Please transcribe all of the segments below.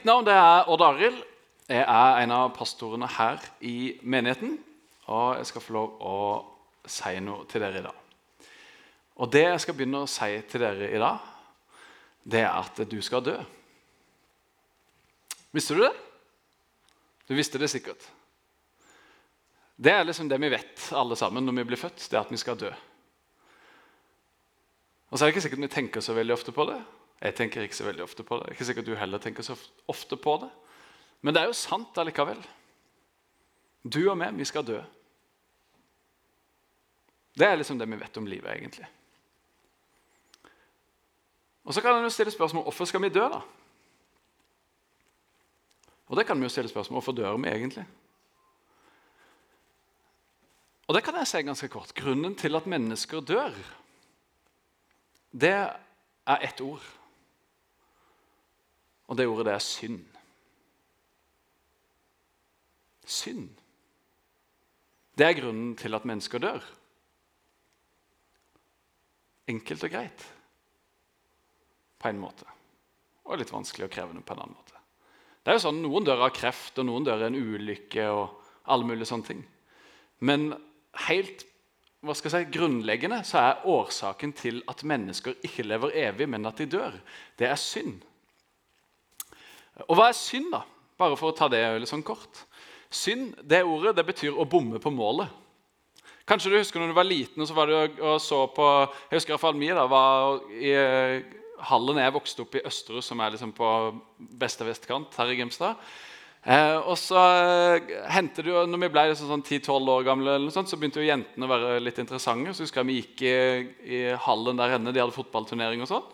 Mitt navn er Odd Arild. Jeg er en av pastorene her i menigheten. Og jeg skal få lov å si noe til dere i dag. Og det jeg skal begynne å si til dere i dag, det er at du skal dø. Visste du det? Du visste det sikkert. Det er liksom det vi vet alle sammen når vi blir født, det er at vi skal dø. Og så er det ikke sikkert vi tenker så veldig ofte på det. Jeg tenker ikke så veldig ofte på det. Ikke sikkert du heller tenker så ofte på det. Men det er jo sant allikevel. Du og meg, vi skal dø. Det er liksom det vi vet om livet, egentlig. Og Så kan en jo stille spørsmål hvorfor skal vi dø, da? Og det kan vi jo stille spørsmål hvorfor dør vi egentlig? Og det kan jeg si ganske kort. Grunnen til at mennesker dør, det er ett ord. Og det ordet det er synd. Synd. Det er grunnen til at mennesker dør. Enkelt og greit på en måte. Og litt vanskelig og krevende på en annen måte. Det er jo sånn, Noen dør av kreft, og noen dør av en ulykke. og alle mulige sånne ting. Men helt hva skal jeg si, grunnleggende så er årsaken til at mennesker ikke lever evig, men at de dør, det er synd. Og hva er synd, da? Bare for å ta det litt sånn kort. Synd det ordet det betyr å bomme på målet. Kanskje du husker når du var liten og så var du og så på Jeg husker iallfall mye da, var i eh, hallen jeg vokste opp i Østerud, som er liksom på beste vestkant her i Grimstad. Eh, og så eh, hendte det jo, når vi ble liksom sånn 10-12 år gamle, sånt, så begynte jo jentene å være litt interessante. Så husker jeg vi gikk i, i hallen der henne, de hadde fotballturnering og sånn.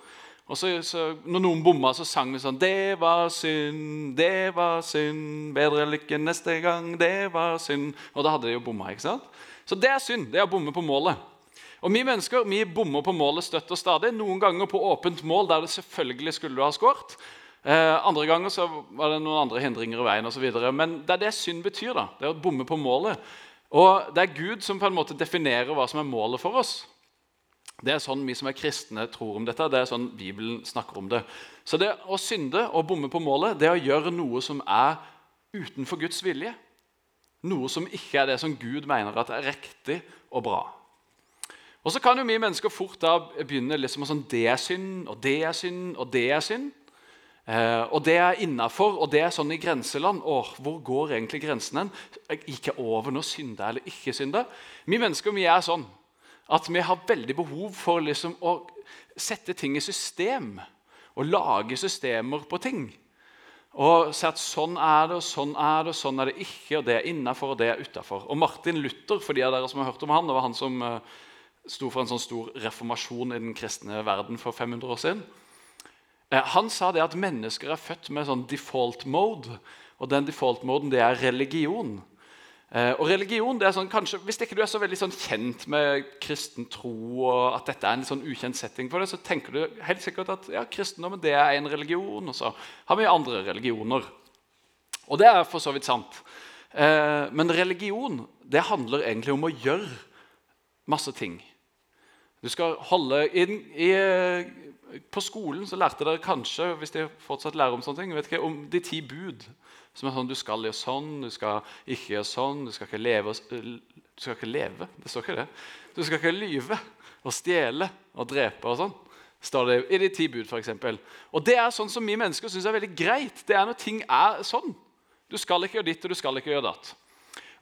Og så, så, når noen bomma, så sang vi sånn Det var synd, det var synd. Bedre lykke neste gang, det var synd. Og da hadde de jo bomma. ikke sant? Så det er synd. Det er å bomme på målet. Og Vi mennesker vi bommer på målet støtt og stadig. Noen ganger på åpent mål der det selvfølgelig skulle du ha skåret. Eh, andre ganger så var det noen andre hindringer i veien osv. Men det er det synd betyr. da, det er å bomme på målet. Og det er Gud som på en måte definerer hva som er målet for oss. Det er sånn vi som er kristne, tror om dette. Det er sånn Bibelen snakker om det. Så det å synde og bomme på målet, det er å gjøre noe som er utenfor Guds vilje. Noe som ikke er det som Gud mener at er riktig og bra. Og Så kan jo vi mennesker fort da begynne liksom sånn Det er synd, og det er synd, og det er synd. Eh, og det er innafor, og det er sånn i grenseland. Åh, hvor går egentlig grensen hen? Ikke over noe synder eller ikke synder. Vi mennesker vi er sånn at vi har veldig behov for liksom å sette ting i system. Og lage systemer på ting. Og si at sånn er det, og sånn er det, og sånn er det ikke. og Det er innafor, og det er utafor. Og Martin Luther, for de av dere som har hørt om han, det var han som uh, sto for en sånn stor reformasjon i den kristne verden for 500 år siden. Uh, han sa det at mennesker er født med sånn default mode. Og den default-moden det er religion. Eh, og religion, det er sånn, kanskje, Hvis ikke du er så veldig sånn kjent med kristen tro, og at dette er en sånn ukjent setting for det, så tenker du helt sikkert at ja, kristendommen det er en religion, og så har vi andre religioner. Og det er for så vidt sant. Eh, men religion det handler egentlig om å gjøre masse ting. Du skal holde inn i, På skolen så lærte dere kanskje hvis de fortsatt lærer om sånne ting, vet ikke, om de ti bud. Som er sånn, Du skal gjøre sånn, du skal ikke gjøre sånn, du skal ikke leve Du skal ikke leve, det står ikke det. Du skal ikke lyve og stjele og drepe og sånn. står det I de ti bud, f.eks. Og det er sånn som vi mennesker syns er veldig greit. Det er når ting er sånn. Du skal ikke gjøre ditt, og du skal ikke gjøre datt.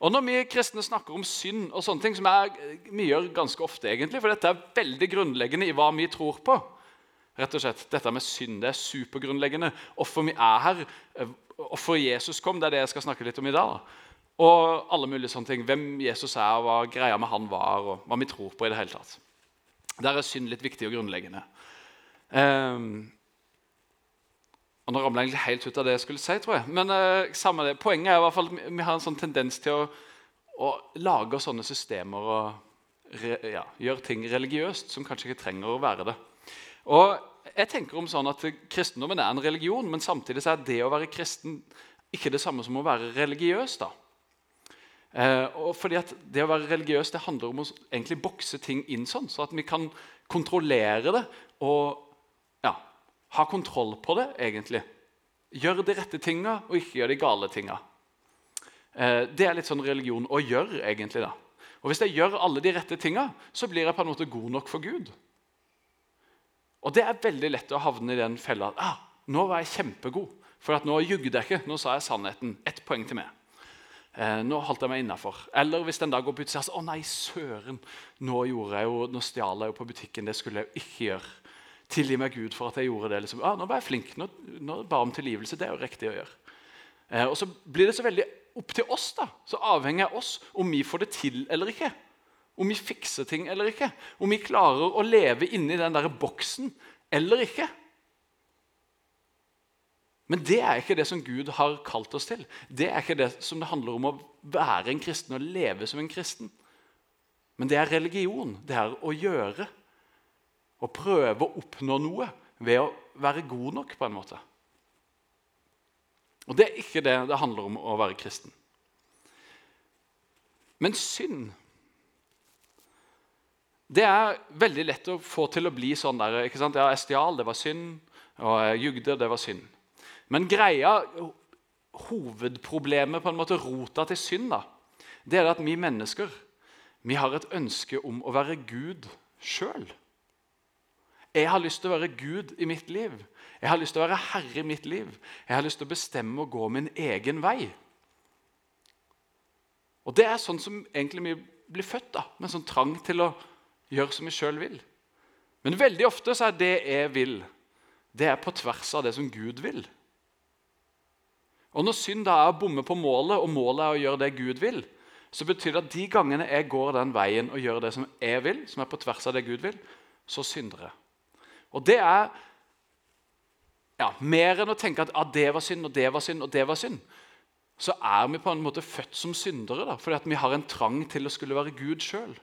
Og Når vi kristne snakker om synd, og sånne ting, som er, vi gjør ganske ofte, egentlig, for dette er veldig grunnleggende i hva vi tror på Rett og slett, Dette med synd det er supergrunnleggende. Hvorfor vi er her, hvorfor Jesus kom, det er det jeg skal snakke litt om i dag. Og alle mulige sånne ting. Hvem Jesus er, og hva greia med han var, og hva vi tror på. i det hele tatt. Der er synd litt viktig og grunnleggende. Um, og Nå ramla jeg helt ut av det jeg skulle si, tror jeg. Men uh, samme det. poenget er i hvert fall at vi har en sånn tendens til å, å lage sånne systemer og re, ja, gjøre ting religiøst som kanskje ikke trenger å være det. Og jeg tenker om sånn at Kristendommen er en religion, men samtidig er det å være kristen ikke det samme som å være religiøs. da. Eh, og fordi at Det å være religiøs det handler om å egentlig bokse ting inn sånn, så at vi kan kontrollere det og ja, ha kontroll på det, egentlig. gjør de rette tinga og ikke gjør de gale tinga. Eh, det er litt sånn religion å gjøre, egentlig. da. Og Hvis jeg gjør alle de rette tinga, så blir jeg på en måte god nok for Gud. Og det er veldig lett å havne i den fella ah, nå var jeg kjempegod. For nå jugde jeg ikke. Nå sa jeg sannheten. Ett poeng til meg. Eh, nå holdt jeg meg innafor. Eller hvis den da går på utsida Å nei, søren! Nå, jeg jo, nå stjal jeg jo på butikken. Det skulle jeg jo ikke gjøre. Tilgi meg, Gud, for at jeg gjorde det. Liksom. Ah, nå var jeg flink. Nå, nå ba om tilgivelse. Det er jo riktig å gjøre. Eh, og så blir det så veldig opp til oss, da. Så avhenger av oss om vi får det til eller ikke. Om vi fikser ting eller ikke. Om vi klarer å leve inni den der boksen eller ikke. Men det er ikke det som Gud har kalt oss til. Det er ikke det som det handler om å være en kristen og leve som en kristen. Men det er religion. Det er å gjøre. Å prøve å oppnå noe ved å være god nok, på en måte. Og det er ikke det det handler om å være kristen. Men synd Det er veldig lett å få til å bli sånn der ikke sant? Ja, jeg stjal, det var synd. Og jeg jugde, det var synd. Men greia, hovedproblemet, på en måte rota til synd, da, det er at vi mennesker vi har et ønske om å være Gud sjøl. Jeg har lyst til å være Gud i mitt liv. Jeg har lyst til å være herre i mitt liv. Jeg har lyst til å bestemme og gå min egen vei. Og Det er sånn som egentlig vi blir født da, med en sånn trang til å gjøre som vi sjøl vil. Men veldig ofte så er det jeg vil, det er på tvers av det som Gud vil. Og Når synd da er å bomme på målet, og målet er å gjøre det Gud vil, så betyr det at de gangene jeg går den veien og gjør det som jeg vil, som er på tvers av det Gud vil, så synder jeg. Og det er ja, mer enn å tenke at ah, det var synd, og det var synd, og det var synd. Så er vi på en måte født som syndere, da, fordi vi har en trang til å skulle være Gud sjøl.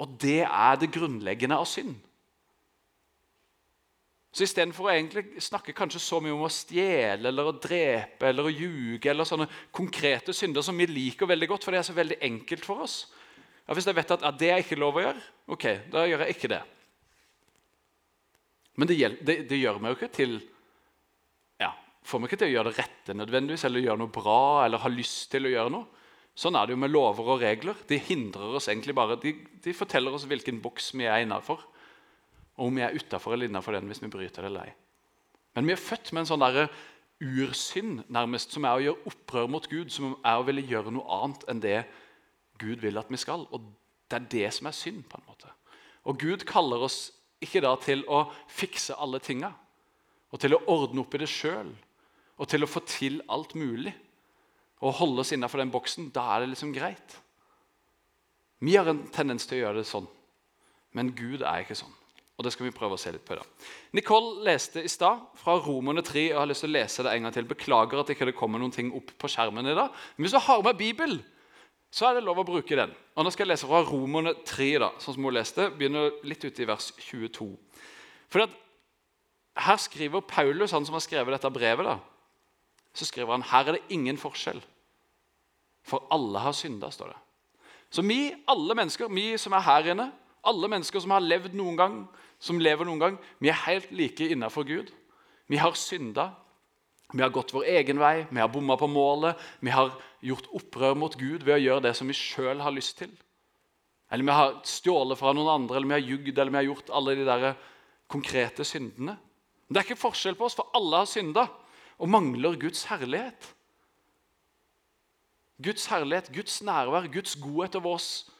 Og det er det grunnleggende av synd. Så Istedenfor å egentlig snakke kanskje så mye om å stjele eller å drepe eller å ljuge, eller sånne konkrete synder som vi liker veldig godt, for det er så veldig enkelt for oss ja, Hvis jeg vet at ja, det er ikke lov å gjøre, ok, da gjør jeg ikke det. Men det, det, det gjør meg jo ikke til ja, Får meg ikke til å gjøre det rette nødvendigvis, eller gjøre noe bra eller ha lyst til å gjøre noe. Sånn er det jo med lover og regler. De hindrer oss egentlig bare, de, de forteller oss hvilken boks vi er innafor og om vi er utafor eller innafor den hvis vi bryter det eller ei. Men vi er født med en sånn der ursynd nærmest, som er å gjøre opprør mot Gud, som er å ville gjøre noe annet enn det Gud vil at vi skal. Og Det er det som er synd. på en måte. Og Gud kaller oss ikke da til å fikse alle tinga, og til å ordne opp i det sjøl, og til å få til alt mulig. Og holde oss innafor den boksen. Da er det liksom greit. Vi har en tendens til å gjøre det sånn, men Gud er ikke sånn. Og det skal vi prøve å se litt på da. Nicole leste i stad fra Romerne 3. og har lyst til å lese det en gang til. Beklager at det ikke kommer noen ting opp på skjermen i dag. Men hvis du har med Bibel, så er det lov å bruke den. Og Nå skal jeg lese fra Romerne 3, da, sånn som hun leste. Begynner litt ute i vers 22. For Her skriver Paulus, han som har skrevet dette brevet, da, så skriver han her er det ingen forskjell. For alle har synda, står det. Så vi, alle mennesker, vi som er her inne, alle mennesker som har levd noen gang, som lever noen gang, vi er helt like innafor Gud. Vi har synda. Vi har gått vår egen vei, vi har bomma på målet. Vi har gjort opprør mot Gud ved å gjøre det som vi sjøl har lyst til. Eller vi har stjålet fra noen andre, eller vi har jugd, eller vi har gjort alle de der konkrete syndene. Men det er ikke forskjell på oss, for alle har synda og mangler Guds herlighet. Guds herlighet, Guds nærvær, Guds godhet over oss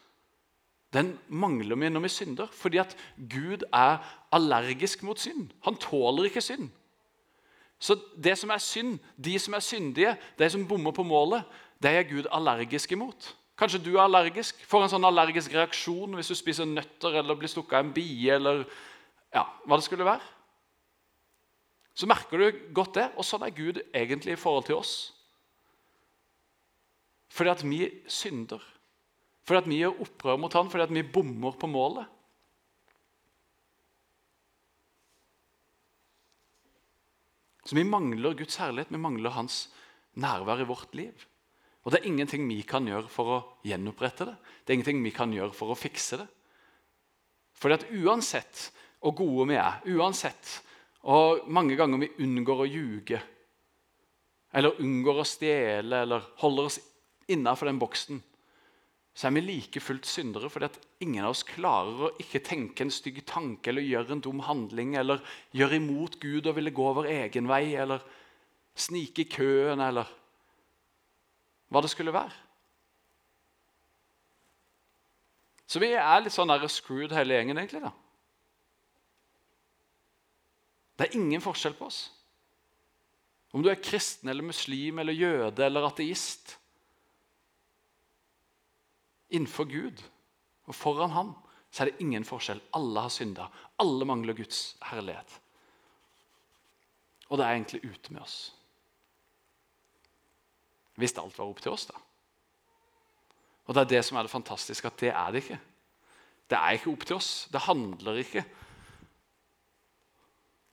den mangler vi når vi synder. Fordi at Gud er allergisk mot synd. Han tåler ikke synd. Så det som er synd, de som er syndige, de som bommer på målet, det er Gud allergisk imot. Kanskje du er allergisk, får en sånn allergisk reaksjon hvis du spiser nøtter eller blir stukket av en bie eller ja, hva det skulle være. Så merker du godt det, og sånn er Gud egentlig i forhold til oss. Fordi at vi synder. Fordi at vi gjør opprør mot han, fordi at vi bommer på målet. Så vi mangler Guds herlighet, vi mangler hans nærvær i vårt liv. Og det er ingenting vi kan gjøre for å gjenopprette det. Det er ingenting vi kan gjøre for å fikse det. Fordi at uansett hvor gode vi er, uansett Og mange ganger vi unngår å ljuge, eller unngår å stjele, eller holder oss innafor den boksen, så er vi like fullt syndere fordi at ingen av oss klarer å ikke tenke en stygg tanke eller gjøre en dum handling eller gjøre imot Gud og ville gå vår egen vei eller snike i køen eller hva det skulle være. Så vi er litt sånn der screwed hele gjengen, egentlig. da. Det er ingen forskjell på oss. Om du er kristen eller muslim eller jøde eller ateist. Innenfor Gud og foran Han så er det ingen forskjell. Alle har synda. Alle mangler Guds herlighet. Og det er egentlig ute med oss. Hvis alt var opp til oss, da. Og Det er det som er det fantastiske, at det er det ikke. Det er ikke opp til oss. Det handler ikke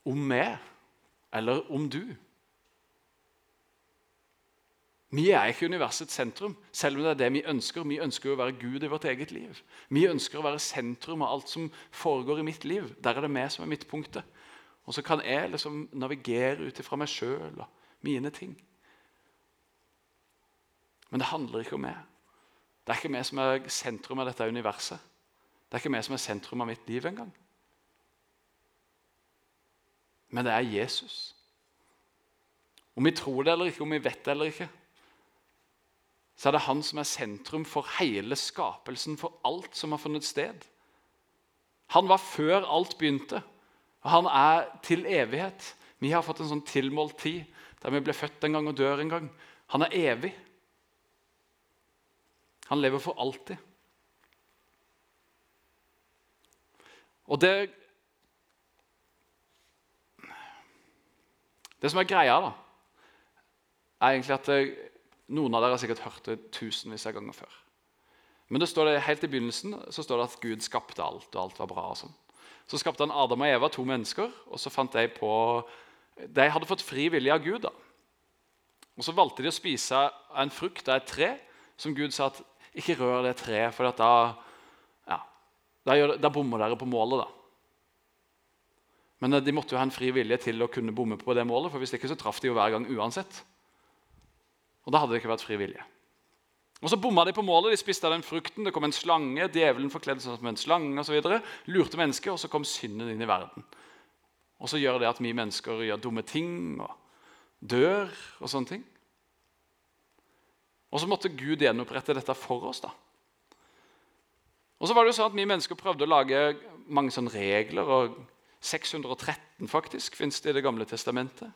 om meg eller om du. Vi er ikke universets sentrum, selv om det er det vi ønsker. Vi ønsker å være Gud i vårt eget liv. Vi ønsker å være sentrum av alt som foregår i mitt liv. Der er det meg som er midtpunktet. Og så kan jeg liksom navigere ut ifra meg sjøl og mine ting. Men det handler ikke om meg. Det er ikke meg som er sentrum av dette universet. Det er ikke meg som er sentrum av mitt liv engang. Men det er Jesus. Om vi tror det eller ikke, om vi vet det eller ikke, så er det han som er sentrum for hele skapelsen, for alt som har funnet sted. Han var før alt begynte, og han er til evighet. Vi har fått en sånn tilmålt tid der vi ble født en gang og dør en gang. Han er evig. Han lever for alltid. Og det Det som er greia, da, er egentlig at noen av dere har sikkert hørt det tusenvis av ganger før. Men det står det, helt i begynnelsen så står det at Gud skapte alt, og alt var bra. og sånn. Så skapte han Adam og Eva, to mennesker, og så fant de på De hadde fått fri vilje av Gud. da. Og Så valgte de å spise en frukt av et tre som Gud sa at ikke rør det treet, for da, ja, da, da bommer dere på målet. da. Men de måtte jo ha en fri vilje til å kunne bomme på det målet, for hvis ikke så traff de jo hver gang uansett. Og da hadde det ikke vært fri vilje. Og Så bomma de på målet, de spiste av den frukten. Det kom en slange, djevelen forkledde seg som en slange osv. Lurte mennesker, og så kom synden inn i verden. Og så gjør det at vi mennesker gjør dumme ting og dør og sånne ting. Og så måtte Gud gjenopprette dette for oss. da. Og så var det jo sånn at Vi mennesker prøvde å lage mange sånne regler. og 613 faktisk finnes det i Det gamle testamentet.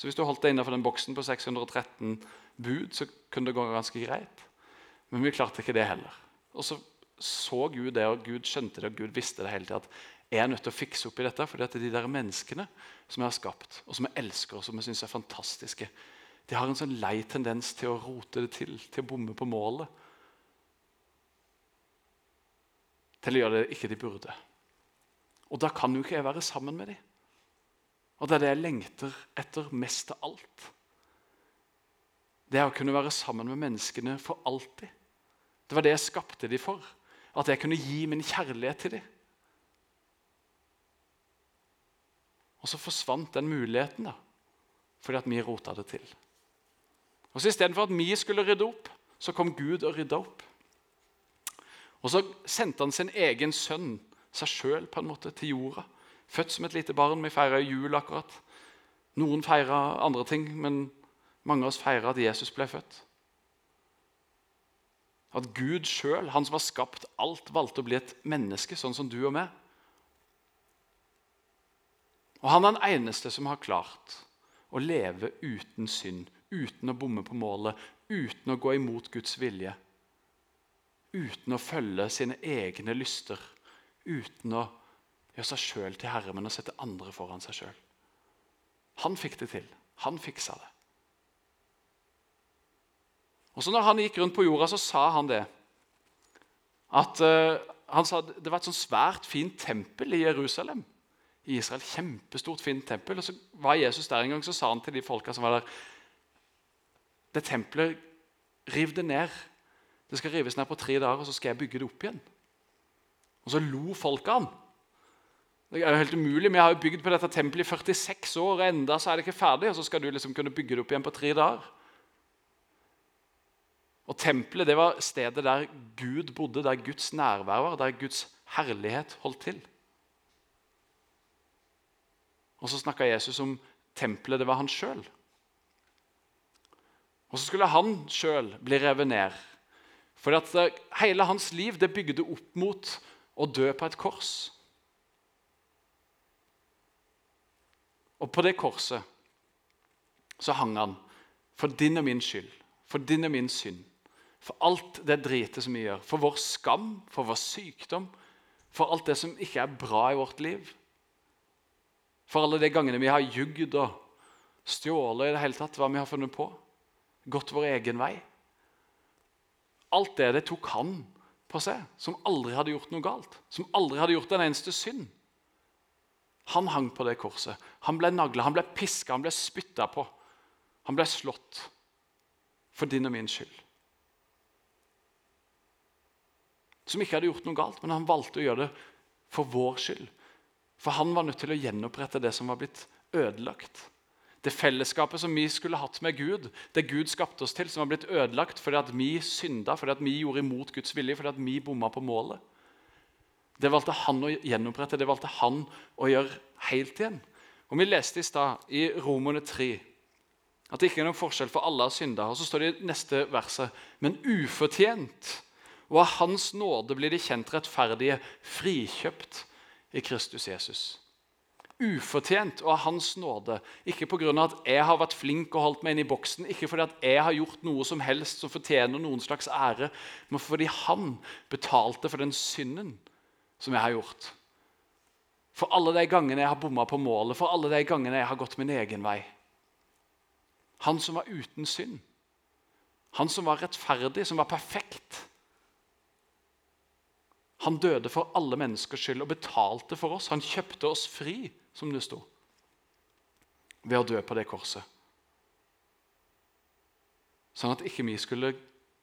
Så hvis du holdt deg innenfor den boksen på 613 bud, så kunne det gå ganske greit. Men vi klarte ikke det heller. Og så så Gud det, og Gud skjønte det, og Gud visste det hele tiden. At jeg er nødt til å fikse opp i dette, fordi at de der menneskene som jeg har skapt, og som jeg elsker og som jeg syns er fantastiske, de har en sånn lei tendens til å rote det til, til å bomme på målet. Til å gjøre det ikke de burde. Og da kan jo ikke jeg være sammen med dem. Og det er det jeg lengter etter mest av alt. Det er å kunne være sammen med menneskene for alltid. Det var det jeg skapte dem for. At jeg kunne gi min kjærlighet til dem. Og så forsvant den muligheten da, fordi at vi rota det til. Og så Istedenfor at vi skulle rydde opp, så kom Gud og rydda opp. Og så sendte han sin egen sønn, seg sjøl, til jorda Født som et lite barn. Vi feira jul akkurat. Noen feira andre ting, men mange av oss feira at Jesus ble født. At Gud sjøl, han som har skapt alt, valgte å bli et menneske, sånn som du og meg. Og han er den eneste som har klart å leve uten synd, uten å bomme på målet, uten å gå imot Guds vilje. Uten å følge sine egne lyster, uten å gjøre seg sjøl til herre, men å sette andre foran seg sjøl. Han fikk det til. Han fiksa det. Og så når han gikk rundt på jorda, så sa han det. At uh, han sa Det var et sånn svært fint tempel i Jerusalem. I Israel, Kjempestort, fint tempel. Og så var Jesus der en gang, så sa han til de folka som var der Det tempelet, riv det ned. Det skal rives ned på tre dager, og så skal jeg bygge det opp igjen. Og så lo folka han. Det er jo helt umulig. Vi har jo bygd på dette tempelet i 46 år, og enda så er det ikke ferdig. Og så skal du liksom kunne bygge det opp igjen på tre dager. Og Tempelet det var stedet der Gud bodde, der Guds nærvær var, der Guds herlighet holdt til. Og så snakka Jesus om tempelet. Det var han sjøl. Og så skulle han sjøl bli revet ned. For hele hans liv det bygde opp mot å dø på et kors. Og på det korset så hang han for din og min skyld, for din og min synd. For alt det dritet som vi gjør. For vår skam, for vår sykdom, for alt det som ikke er bra i vårt liv. For alle de gangene vi har jugd og stjålet i det hele tatt, hva vi har funnet på. Gått vår egen vei. Alt det det tok han på seg, som aldri hadde gjort noe galt. Som aldri hadde gjort en eneste synd. Han hang på det korset. Han ble nagla, han ble piska, han ble spytta på. Han ble slått for din og min skyld. Som ikke hadde gjort noe galt, men han valgte å gjøre det for vår skyld. For han var nødt til å gjenopprette det som var blitt ødelagt. Det fellesskapet som vi skulle hatt med Gud, det Gud skapte oss til, som var blitt ødelagt fordi at vi synda, fordi at vi gjorde imot Guds vilje, fordi at vi bomma på målet. Det valgte han å gjenopprette, det valgte han å gjøre helt igjen. Og Vi leste i stad i Romerne 3 at det ikke er noen forskjell for alle har synda. Og så står det i neste verset men ufortjent, og av Hans nåde blir de kjent rettferdige, frikjøpt i Kristus Jesus. Ufortjent og av Hans nåde. Ikke pga. at jeg har vært flink og holdt meg inn i boksen, ikke fordi at jeg har gjort noe som helst som fortjener noen slags ære, men fordi Han betalte for den synden som jeg har gjort. For alle de gangene jeg har bomma på målet, for alle de gangene jeg har gått min egen vei. Han som var uten synd. Han som var rettferdig, som var perfekt. Han døde for alle menneskers skyld og betalte for oss. Han kjøpte oss fri, som det sto, ved å dø på det korset. Sånn at ikke vi skulle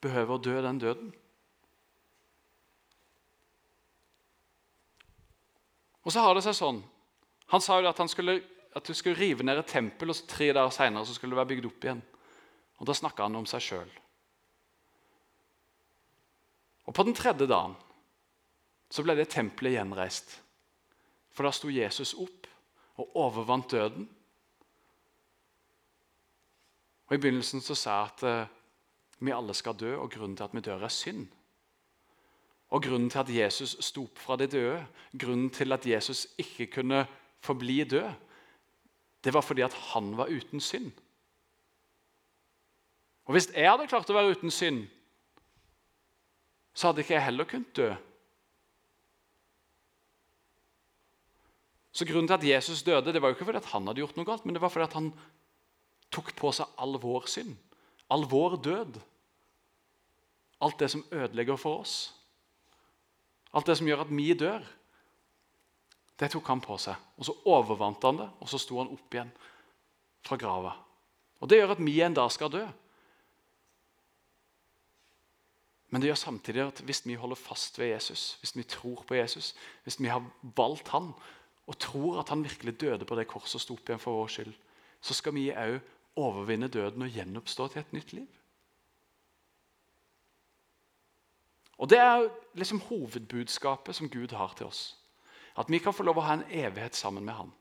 behøve å dø den døden. Og så har det seg sånn Han sa jo at han skulle, at du skulle rive ned et tempel, og tre dager seinere skulle det være bygd opp igjen. Og Da snakka han om seg sjøl. Og på den tredje dagen så ble det tempelet gjenreist. For da sto Jesus opp og overvant døden. Og I begynnelsen så sa jeg at eh, vi alle skal dø, og grunnen til at vi dør, er synd. Og grunnen til at Jesus sto opp fra de døde, grunnen til at Jesus ikke kunne forbli død, det var fordi at han var uten synd. Og Hvis jeg hadde klart å være uten synd, så hadde ikke jeg heller kunnet dø. Så Grunnen til at Jesus døde, det var jo ikke fordi at han hadde gjort noe galt, men det var fordi at han tok på seg all vår synd, all vår død. Alt det som ødelegger for oss. Alt det som gjør at vi dør. Det tok han på seg. Og Så overvant han det, og så sto han opp igjen fra grava. Og Det gjør at vi en dag skal dø. Men det gjør samtidig at hvis vi holder fast ved Jesus, hvis vi tror på Jesus, hvis vi har valgt han, og tror at han virkelig døde på det korset og sto opp igjen for vår skyld, så skal vi òg overvinne døden og gjenoppstå til et nytt liv. Og Det er liksom hovedbudskapet som Gud har til oss. At vi kan få lov å ha en evighet sammen med Han.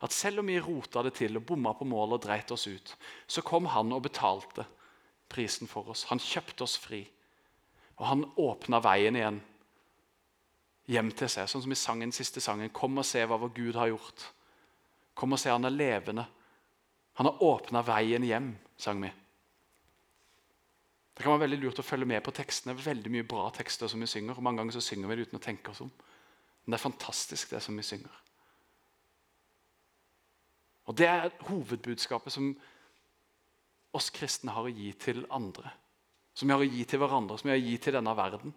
At Selv om vi rota det til og bomma på målet og dreit oss ut, så kom Han og betalte prisen for oss. Han kjøpte oss fri. Og han åpna veien igjen hjem til seg, sånn som i sangen, siste sangen. Kom og se hva vår Gud har gjort. Kom og se, han er levende. Han har åpna veien hjem, sang vi. Det kan være veldig lurt å følge med på tekstene. Veldig mye bra tekster som vi synger. Mange ganger så synger vi det uten å tenke oss om. Men det er fantastisk, det som vi synger. Og Det er hovedbudskapet som oss kristne har å gi til andre. Som vi har å gi til hverandre, som vi har å gi til denne verden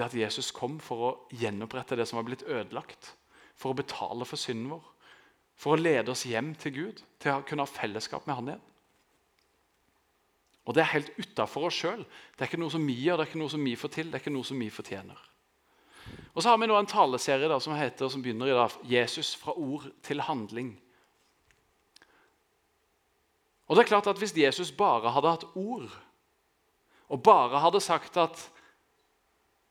det at Jesus kom for å gjenopprette det som var blitt ødelagt. For å betale for synden vår. For å lede oss hjem til Gud, til å kunne ha fellesskap med Han igjen. Og det er helt utafor oss sjøl. Det er ikke noe som vi gjør, det er ikke noe som vi får til, det er ikke noe som vi fortjener. Og så har vi nå en taleserie da, som heter, som begynner i dag, 'Jesus fra ord til handling'. Og det er klart at Hvis Jesus bare hadde hatt ord, og bare hadde sagt at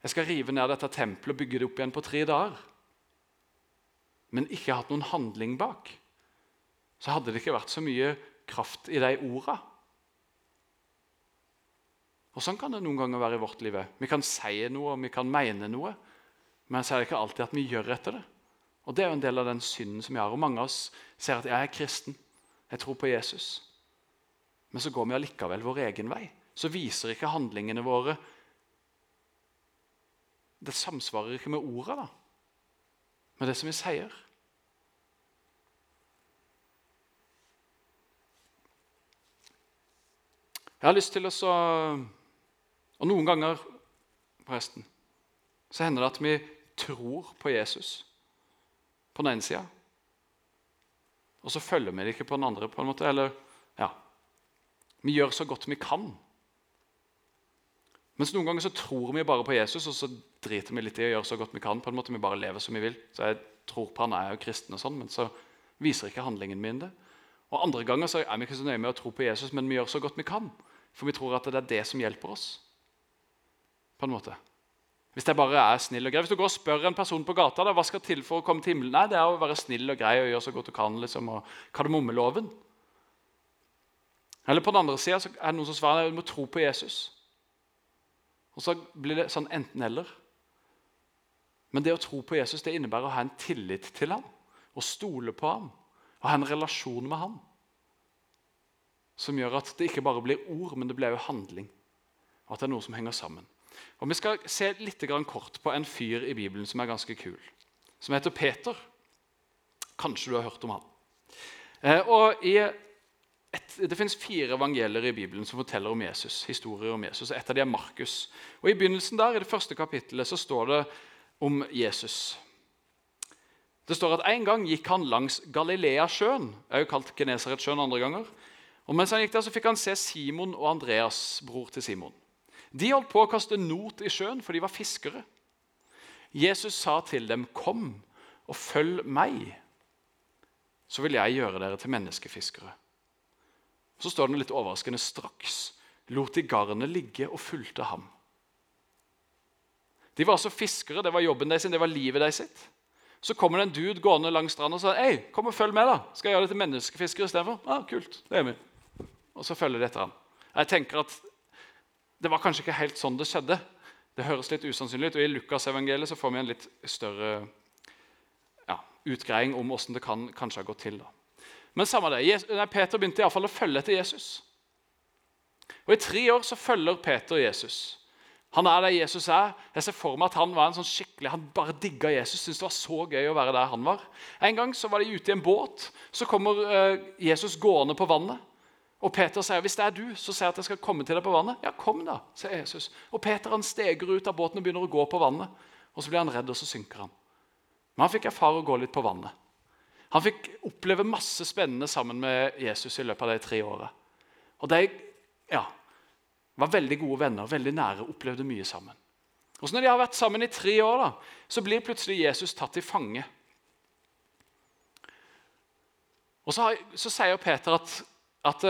'jeg skal rive ned dette tempelet og bygge det opp igjen på tre dager', men ikke hatt noen handling bak, så hadde det ikke vært så mye kraft i de orda. Og Sånn kan det noen ganger være i vårt liv. Vi kan si noe vi kan mene noe, men så er det ikke alltid at vi gjør etter det. Og Det er jo en del av den synden som vi har. Og Mange av oss ser at jeg er kristen, jeg tror på Jesus. Men så går vi allikevel vår egen vei. Så viser ikke handlingene våre Det samsvarer ikke med orda, da. Med det som vi sier. Jeg har lyst til å så Og noen ganger forresten, så hender det at vi tror på Jesus på den ene sida. Og så følger vi det ikke på den andre. på en måte, eller ja, Vi gjør så godt vi kan. Mens noen ganger så tror vi bare på Jesus, og så driter vi litt i å gjøre så godt vi kan. på en måte, Vi bare lever som vi vil. Så jeg tror på han, er jo kristen, og sånn, men så viser ikke handlingen min det. Og Andre ganger så er vi ikke så nøye med å tro på Jesus, men vi gjør så godt vi kan. For vi tror at det er det som hjelper oss. På en måte. Hvis jeg bare er snill og grei. Hvis du går og spør en person på gata da, hva skal til for å komme til himmelen, Nei, det er å være snill og grei og gjøre så godt du kan. liksom, og Kardemommeloven. Eller på den andre sida er det noen som svarer at du må tro på Jesus. Og så blir det sånn enten-eller. Men det å tro på Jesus det innebærer å ha en tillit til ham, å stole på ham, å ha en relasjon med ham. Som gjør at det ikke bare blir ord, men det blir jo handling. Og at det er noe som henger sammen. Og Vi skal se litt kort på en fyr i Bibelen som er ganske kul. Som heter Peter. Kanskje du har hørt om han. Eh, og et, Det fins fire evangelier i Bibelen som forteller om Jesus. historier om Jesus. Et av dem er Markus. Og I begynnelsen der, i det første kapittelet så står det om Jesus. Det står at En gang gikk han langs Galileasjøen, også kalt Genesaretsjøen andre ganger. Og Mens han gikk der, så fikk han se Simon og Andreas, bror til Simon. De holdt på å kaste not i sjøen, for de var fiskere. Jesus sa til dem, 'Kom og følg meg, så vil jeg gjøre dere til menneskefiskere.' Så står det litt overraskende straks lot de garnet ligge og fulgte ham. De var altså fiskere, det var jobben deres, det var livet deres. sitt. Så kommer det en dude gående langs stranda og sier «Ei, kom og følg med. da. Skal jeg gjøre det til menneskefiskere istedenfor? Ah, kult, det er vi. Og så følger de etter ham. Jeg tenker at det var kanskje ikke helt sånn det skjedde. Det høres litt usannsynlig ut. og I Lukasevangeliet får vi en litt større ja, utgreiing om hvordan det kan kanskje ha gått til. da. Men samme det, Peter begynte i alle fall å følge etter Jesus. Og I tre år så følger Peter Jesus. Han er der Jesus er. Jeg ser for meg at Han var en sånn skikkelig, han bare digga Jesus. Syntes det var så gøy å være der han var. En gang så var de ute i en båt. Så kommer uh, Jesus gående på vannet. Og Peter sier hvis det er du, så sier jeg at jeg skal komme til deg på vannet. Ja, kom da, sier Jesus. Og Peter han steger ut av båten og begynner å gå på vannet. Og Så blir han redd, og så synker han. Men han fikk erfare å gå litt på vannet. Han fikk oppleve masse spennende sammen med Jesus i løpet av de tre åra. Og de ja, var veldig gode venner, veldig nære, opplevde mye sammen. Og så Når de har vært sammen i tre år, da, så blir plutselig Jesus tatt til fange. Og så, så sier Peter at at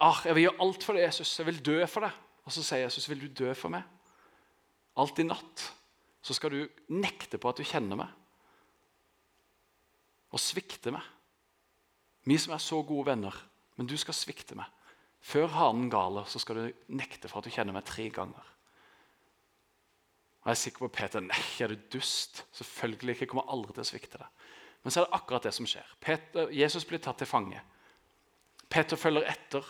ah, 'Jeg vil gjøre alt for deg, Jesus. Jeg vil dø for deg.' Og så sier Jesus, 'Vil du dø for meg?' Alt i natt så skal du nekte på at du kjenner meg, og svikte meg. Vi som er så gode venner, men du skal svikte meg. Før hanen galer, så skal du nekte for at du kjenner meg tre ganger. Og Jeg er sikker på Peter nei, er du dust? Selvfølgelig ikke. Jeg kommer aldri til å svikte deg. Men så er det akkurat det som skjer. Peter, Jesus blir tatt til fange. Peter følger etter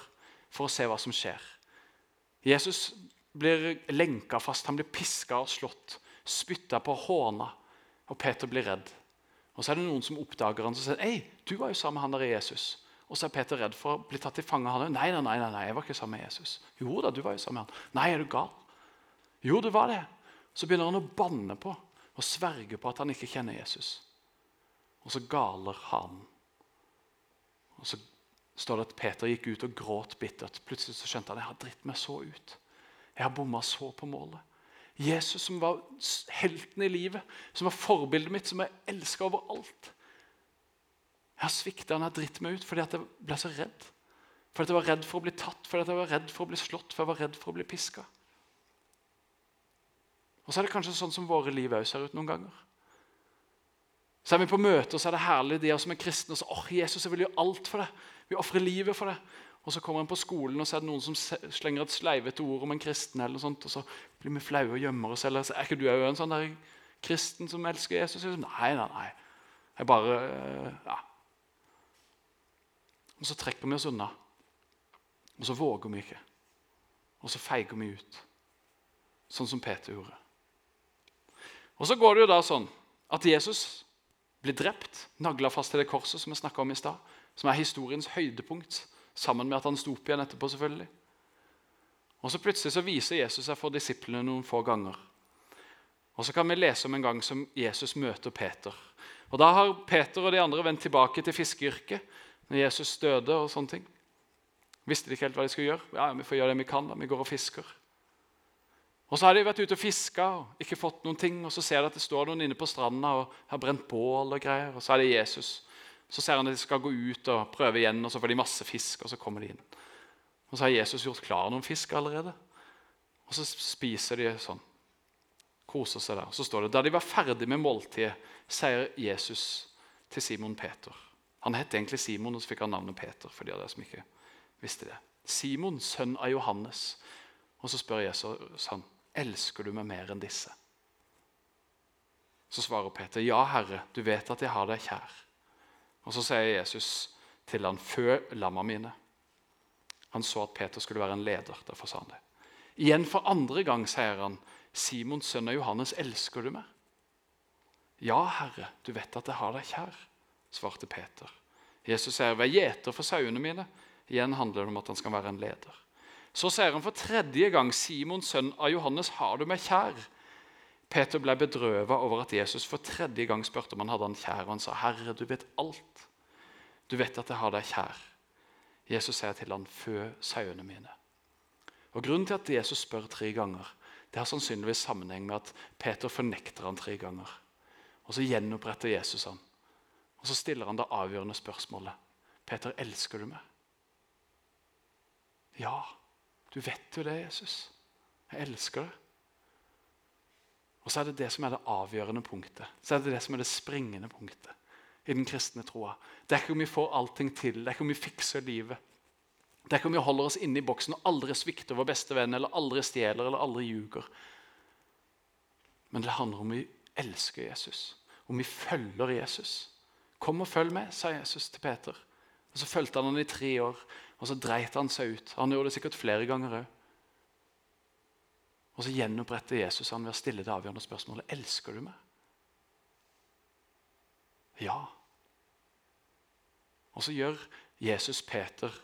for å se hva som skjer. Jesus blir lenka fast, han blir piska og slått, spytta på, håna. Og Peter blir redd. Og Så er det noen som oppdager han og sier «Ei, du var jo sammen med han der Jesus. Og så er Peter redd for å bli tatt til fange. Han nei, nei, nei, nei, jeg var ikke sammen med Jesus. Jo da, du var jo sammen med han. Nei, er du gal? Jo, du var det. Så begynner han å banne på og sverge på at han ikke kjenner Jesus. Og så galer han. Og så står det at Peter gikk ut og gråt bittert. Plutselig så skjønte han jeg har dritt meg så ut. Jeg har bomma så på målet. Jesus som var helten i livet, som var forbildet mitt, som jeg elska overalt. Jeg har svikta han har dritt meg ut fordi at jeg ble så redd. Fordi at jeg var redd for å bli tatt, fordi at jeg var redd for å bli slått, fordi jeg var redd for å bli piska. Og så er det kanskje sånn som våre liv òg ser ut noen ganger. Så er vi på møte, og så er det herlig de som er kristne. og så, åh, Jesus, jeg vil gjøre alt for det. Vi ofrer livet for det. Og så kommer en på skolen, og så er det noen som slenger et sleivete ord om en kristen. eller noe sånt, Og så blir vi flaue og gjemmer oss. Eller er ikke du òg en sånn der kristen som elsker Jesus? Nei, nei, nei. Jeg bare eh, Ja. Og så trekker vi oss unna. Og så våger vi ikke. Og så feiger vi ut. Sånn som Peter gjorde. Og så går det jo da sånn at Jesus blir drept, nagla fast til det korset som vi snakka om i stad, som er historiens høydepunkt, sammen med at han sto opp igjen etterpå. selvfølgelig. Og så Plutselig så viser Jesus seg for disiplene noen få ganger. Og Så kan vi lese om en gang som Jesus møter Peter. Og Da har Peter og de andre vendt tilbake til fiskeyrket når Jesus døde. og sånne ting. Visste de ikke helt hva de skulle gjøre? Ja, Vi får gjøre det vi kan. da, Vi går og fisker. Og Så har de vært ute og fiska og ikke fått noen ting. Og så ser de at det står noen inne på stranda og har brent bål og greier. Og så er det Jesus. Så ser han at de skal gå ut og prøve igjen, og så får de masse fisk. Og så kommer de inn. Og så har Jesus gjort klar noen fisk allerede. Og så spiser de sånn. Koser seg der. Så står det da de var ferdig med måltidet, sier Jesus til Simon Peter. Han het egentlig Simon, og så fikk han navnet Peter. for de av dere som ikke visste det. Simon, sønn av Johannes. Og så spør Jesus han, elsker du meg mer enn disse? Så svarer Peter, ja, Herre, du vet at jeg har deg kjær. Og Så sier Jesus til han, fø lamma mine. Han så at Peter skulle være en leder. Derfor sa han det. Igjen for andre gang sier han, Simons sønn av Johannes, elsker du meg? Ja, Herre, du vet at jeg har deg kjær, svarte Peter. Jesus sier, vær gjeter for sauene mine. Igjen handler det om at han skal være en leder. Så sier han for tredje gang, Simons sønn av Johannes, har du meg kjær? Peter ble bedrøvet over at Jesus for tredje gang spurte om han hadde han kjær. Og han sa, 'Herre, du vet alt. Du vet at jeg har deg kjær.' Jesus sier til han, 'Fø sauene mine'. Og Grunnen til at Jesus spør tre ganger, det har sannsynligvis sammenheng med at Peter fornekter han tre ganger. Og Så gjenoppretter Jesus han. Og Så stiller han det avgjørende spørsmålet. 'Peter, elsker du meg?' Ja, du vet jo det, Jesus. Jeg elsker deg. Og så er det det som er det avgjørende punktet. Så er det det som er det springende punktet i den kristne troa. Det er ikke om vi får allting til, det er ikke om vi fikser livet. Det er ikke om vi holder oss inne i boksen og aldri svikter vår beste venn, eller aldri stjeler eller aldri ljuger. Men det handler om vi elsker Jesus, om vi følger Jesus. Kom og følg med, sa Jesus til Peter. Og Så fulgte han han i tre år, og så dreit han seg ut. Han gjorde det sikkert flere ganger òg. Og så gjenoppretter Jesus han ved å stille det avgjørende spørsmålet elsker du meg. Ja. Og så gjør Jesus Peter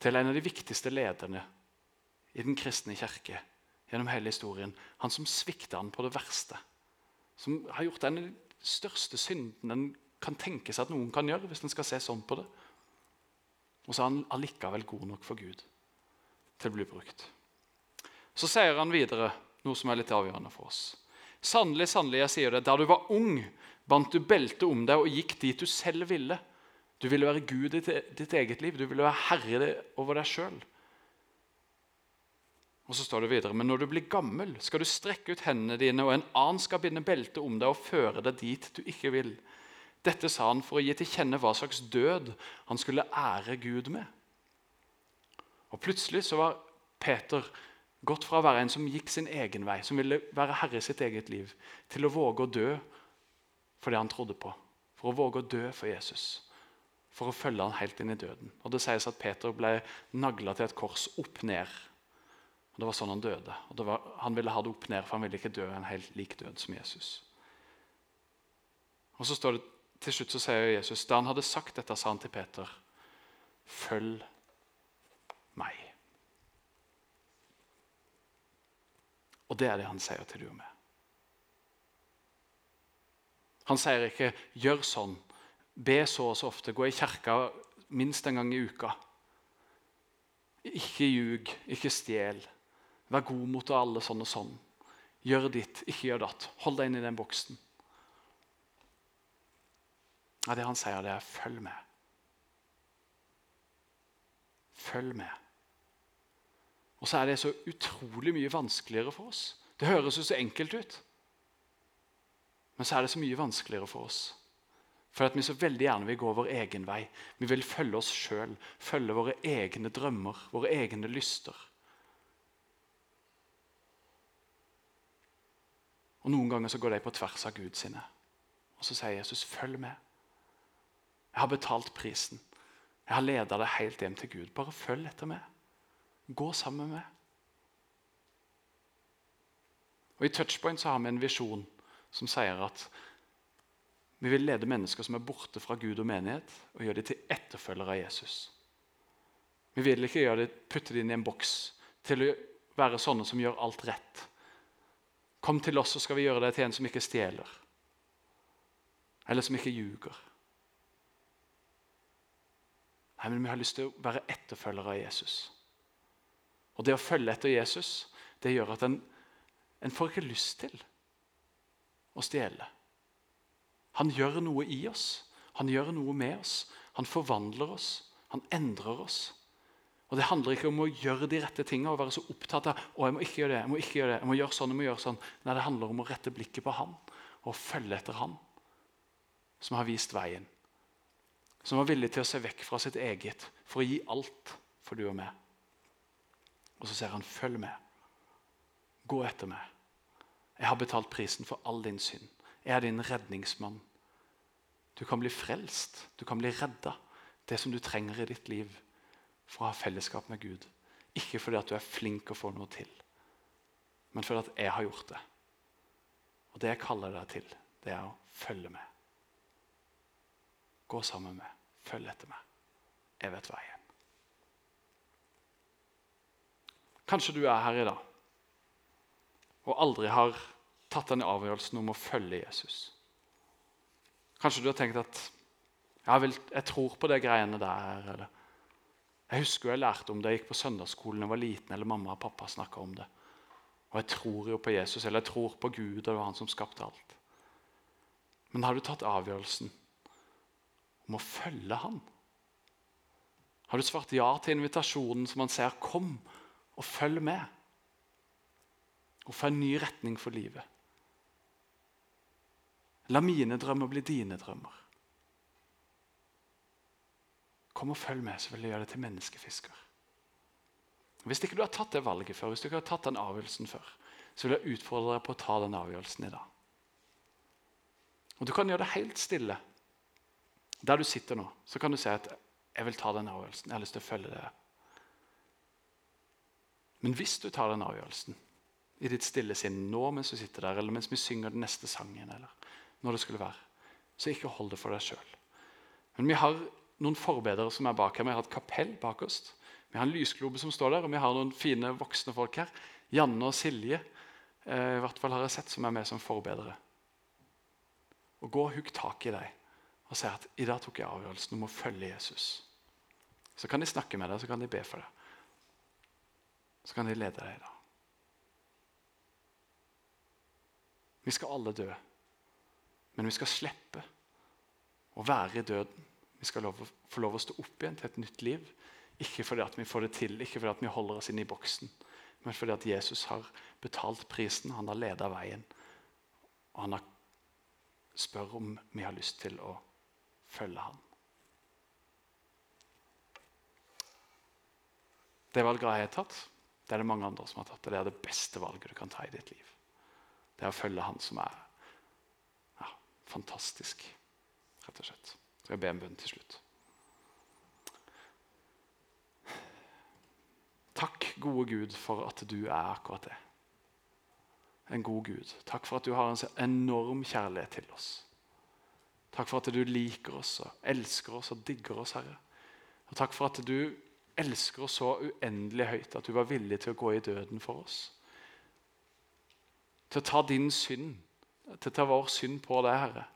til en av de viktigste lederne i den kristne kirke gjennom hele historien. Han som svikta han på det verste. Som har gjort en av de største syndene en kan tenke seg at noen kan gjøre. hvis en skal se sånn på det. Og så er han allikevel god nok for Gud til å bli brukt. Så sier han videre noe som er litt avgjørende for oss. Sannelig, sannelig, jeg sier det, da du var ung, bandt du beltet om deg og gikk dit du selv ville. Du ville være Gud i ditt eget liv. Du ville være herre over deg sjøl. Og så står det videre, Men når du blir gammel, skal du strekke ut hendene dine, og en annen skal binde beltet om deg og føre deg dit du ikke vil. Dette sa han for å gi til kjenne hva slags død han skulle ære Gud med. Og Plutselig så var Peter Gått fra å være en som gikk sin egen vei, som ville være herre i sitt eget liv, til å våge å dø for det han trodde på. For å våge å dø for Jesus. For å følge han helt inn i døden. Og Det sies at Peter ble nagla til et kors opp ned. Og Det var sånn han døde. Og var, Han ville ha det opp ned, for han ville ikke dø en helt lik død som Jesus. Og så står det Til slutt så sier Jesus, da han hadde sagt dette, sa han til Peter, følg meg. Og det er det han sier til du og meg. Han sier ikke 'gjør sånn', be så og så ofte, gå i kirka minst en gang i uka. Ikke ljug, ikke stjel. Vær god mot alle sånn og sånn. Gjør ditt, ikke gjør datt. Hold deg inn i den boksen. Ja, Det han sier, det er 'følg med'. Følg med. Og så er det så utrolig mye vanskeligere for oss. Det høres jo så enkelt ut. Men så er det så mye vanskeligere for oss. For at vi så veldig gjerne vil gå vår egen vei. Vi vil følge oss sjøl, følge våre egne drømmer, våre egne lyster. Og Noen ganger så går de på tvers av Gud sine. Og så sier Jesus, 'Følg med. Jeg har betalt prisen. Jeg har leda deg helt hjem til Gud. Bare følg etter meg. Gå sammen med. Og I Touchpoint så har vi en visjon som sier at vi vil lede mennesker som er borte fra Gud og menighet, og gjøre dem til etterfølgere av Jesus. Vi vil ikke gjøre det, putte dem inn i en boks til å være sånne som gjør alt rett. Kom til oss, så skal vi gjøre det til en som ikke stjeler. Eller som ikke ljuger. Nei, men Vi har lyst til å være etterfølgere av Jesus. Og det å følge etter Jesus det gjør at en, en får ikke lyst til å stjele. Han gjør noe i oss. Han gjør noe med oss. Han forvandler oss. Han endrer oss. Og Det handler ikke om å gjøre de rette tingene og være så opptatt av å, jeg må ikke gjøre det, jeg må ikke gjøre det, jeg må gjøre sånn, jeg må gjøre sånn. Nei, Det handler om å rette blikket på Han og følge etter Han, som har vist veien. Som var villig til å se vekk fra sitt eget for å gi alt for du og meg. Og så sier han, 'Følg med. Gå etter meg. Jeg har betalt prisen for all din synd. Jeg er din redningsmann. Du kan bli frelst. Du kan bli redda. Det som du trenger i ditt liv for å ha fellesskap med Gud. Ikke fordi at du er flink å få noe til, men fordi at jeg har gjort det. Og det jeg kaller deg til, det er å følge med. Gå sammen med. Følg etter meg. Jeg vet veien. Kanskje du er her i dag og aldri har tatt den avgjørelsen om å følge Jesus. Kanskje du har tenkt at jeg, jeg tror på de greiene der. eller Jeg husker jeg lærte om det, jeg gikk på søndagsskolen da jeg var liten, eller mamma og pappa snakka om det. Og jeg tror jo på Jesus, eller jeg tror på Gud, og det var han som skapte alt. Men har du tatt avgjørelsen om å følge han? Har du svart ja til invitasjonen som han ser 'kom og følg med'? Og få en ny retning for livet. La mine drømmer bli dine drømmer. Kom og følg med, så vil jeg gjøre det til menneskefisker. Hvis ikke du har tatt det valget før, hvis du ikke har tatt den avgjørelsen før, så vil jeg utfordre deg på å ta den avgjørelsen i dag. Og Du kan gjøre det helt stille. Der du sitter nå, så kan du si at 'jeg vil ta den avgjørelsen'. Jeg har lyst til å følge det. Men hvis du tar den avgjørelsen i ditt stille sinn nå mens du sitter der, eller mens vi synger den neste sangen, eller når det skulle være. Så ikke hold det for deg sjøl. Men vi har noen forbedere som er bak her. Vi har et kapell bak oss. Vi har en lysglobe som står der, og vi har noen fine voksne folk her. Janne og Silje eh, i hvert fall har jeg sett som er med som forbedere. Og Gå og hugg tak i deg og si at i dag tok jeg avgjørelsen om å følge Jesus. Så kan de snakke med deg, så kan de be for deg. Så kan de lede deg da. Vi skal alle dø. Men vi skal slippe å være i døden. Vi skal lov, få lov å stå opp igjen til et nytt liv. Ikke fordi at vi får det til, ikke fordi at vi holder oss inn i boksen, men fordi at Jesus har betalt prisen, han har ledet veien. Og han har spør om vi har lyst til å følge ham. Det valget har jeg tatt. Det er det mange andre som har tatt. Det er det beste valget du kan ta i ditt liv. Det er å følge Han som er fantastisk, rett og slett. Så jeg ber en bønn til slutt. Takk, gode Gud, for at du er akkurat det. En god Gud. Takk for at du har en så enorm kjærlighet til oss. Takk for at du liker oss og elsker oss og digger oss, Herre. Og takk for at du elsker oss så uendelig høyt at du var villig til å gå i døden for oss. Til å ta din synd til å ta vår synd på deg, Herre.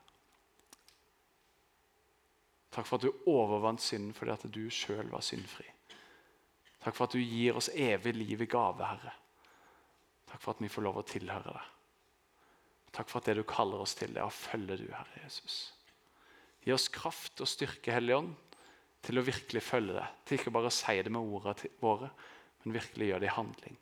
Takk for at du overvant synden fordi at du sjøl var syndfri. Takk for at du gir oss evig liv i gave, Herre. Takk for at vi får lov å tilhøre deg. Takk for at det du kaller oss til, det er å følge du, Herre Jesus. Gi oss kraft og styrke, Hellige Ånd, til å virkelig følge det. Til ikke bare å si det med ordene våre, men virkelig gjøre det i handling.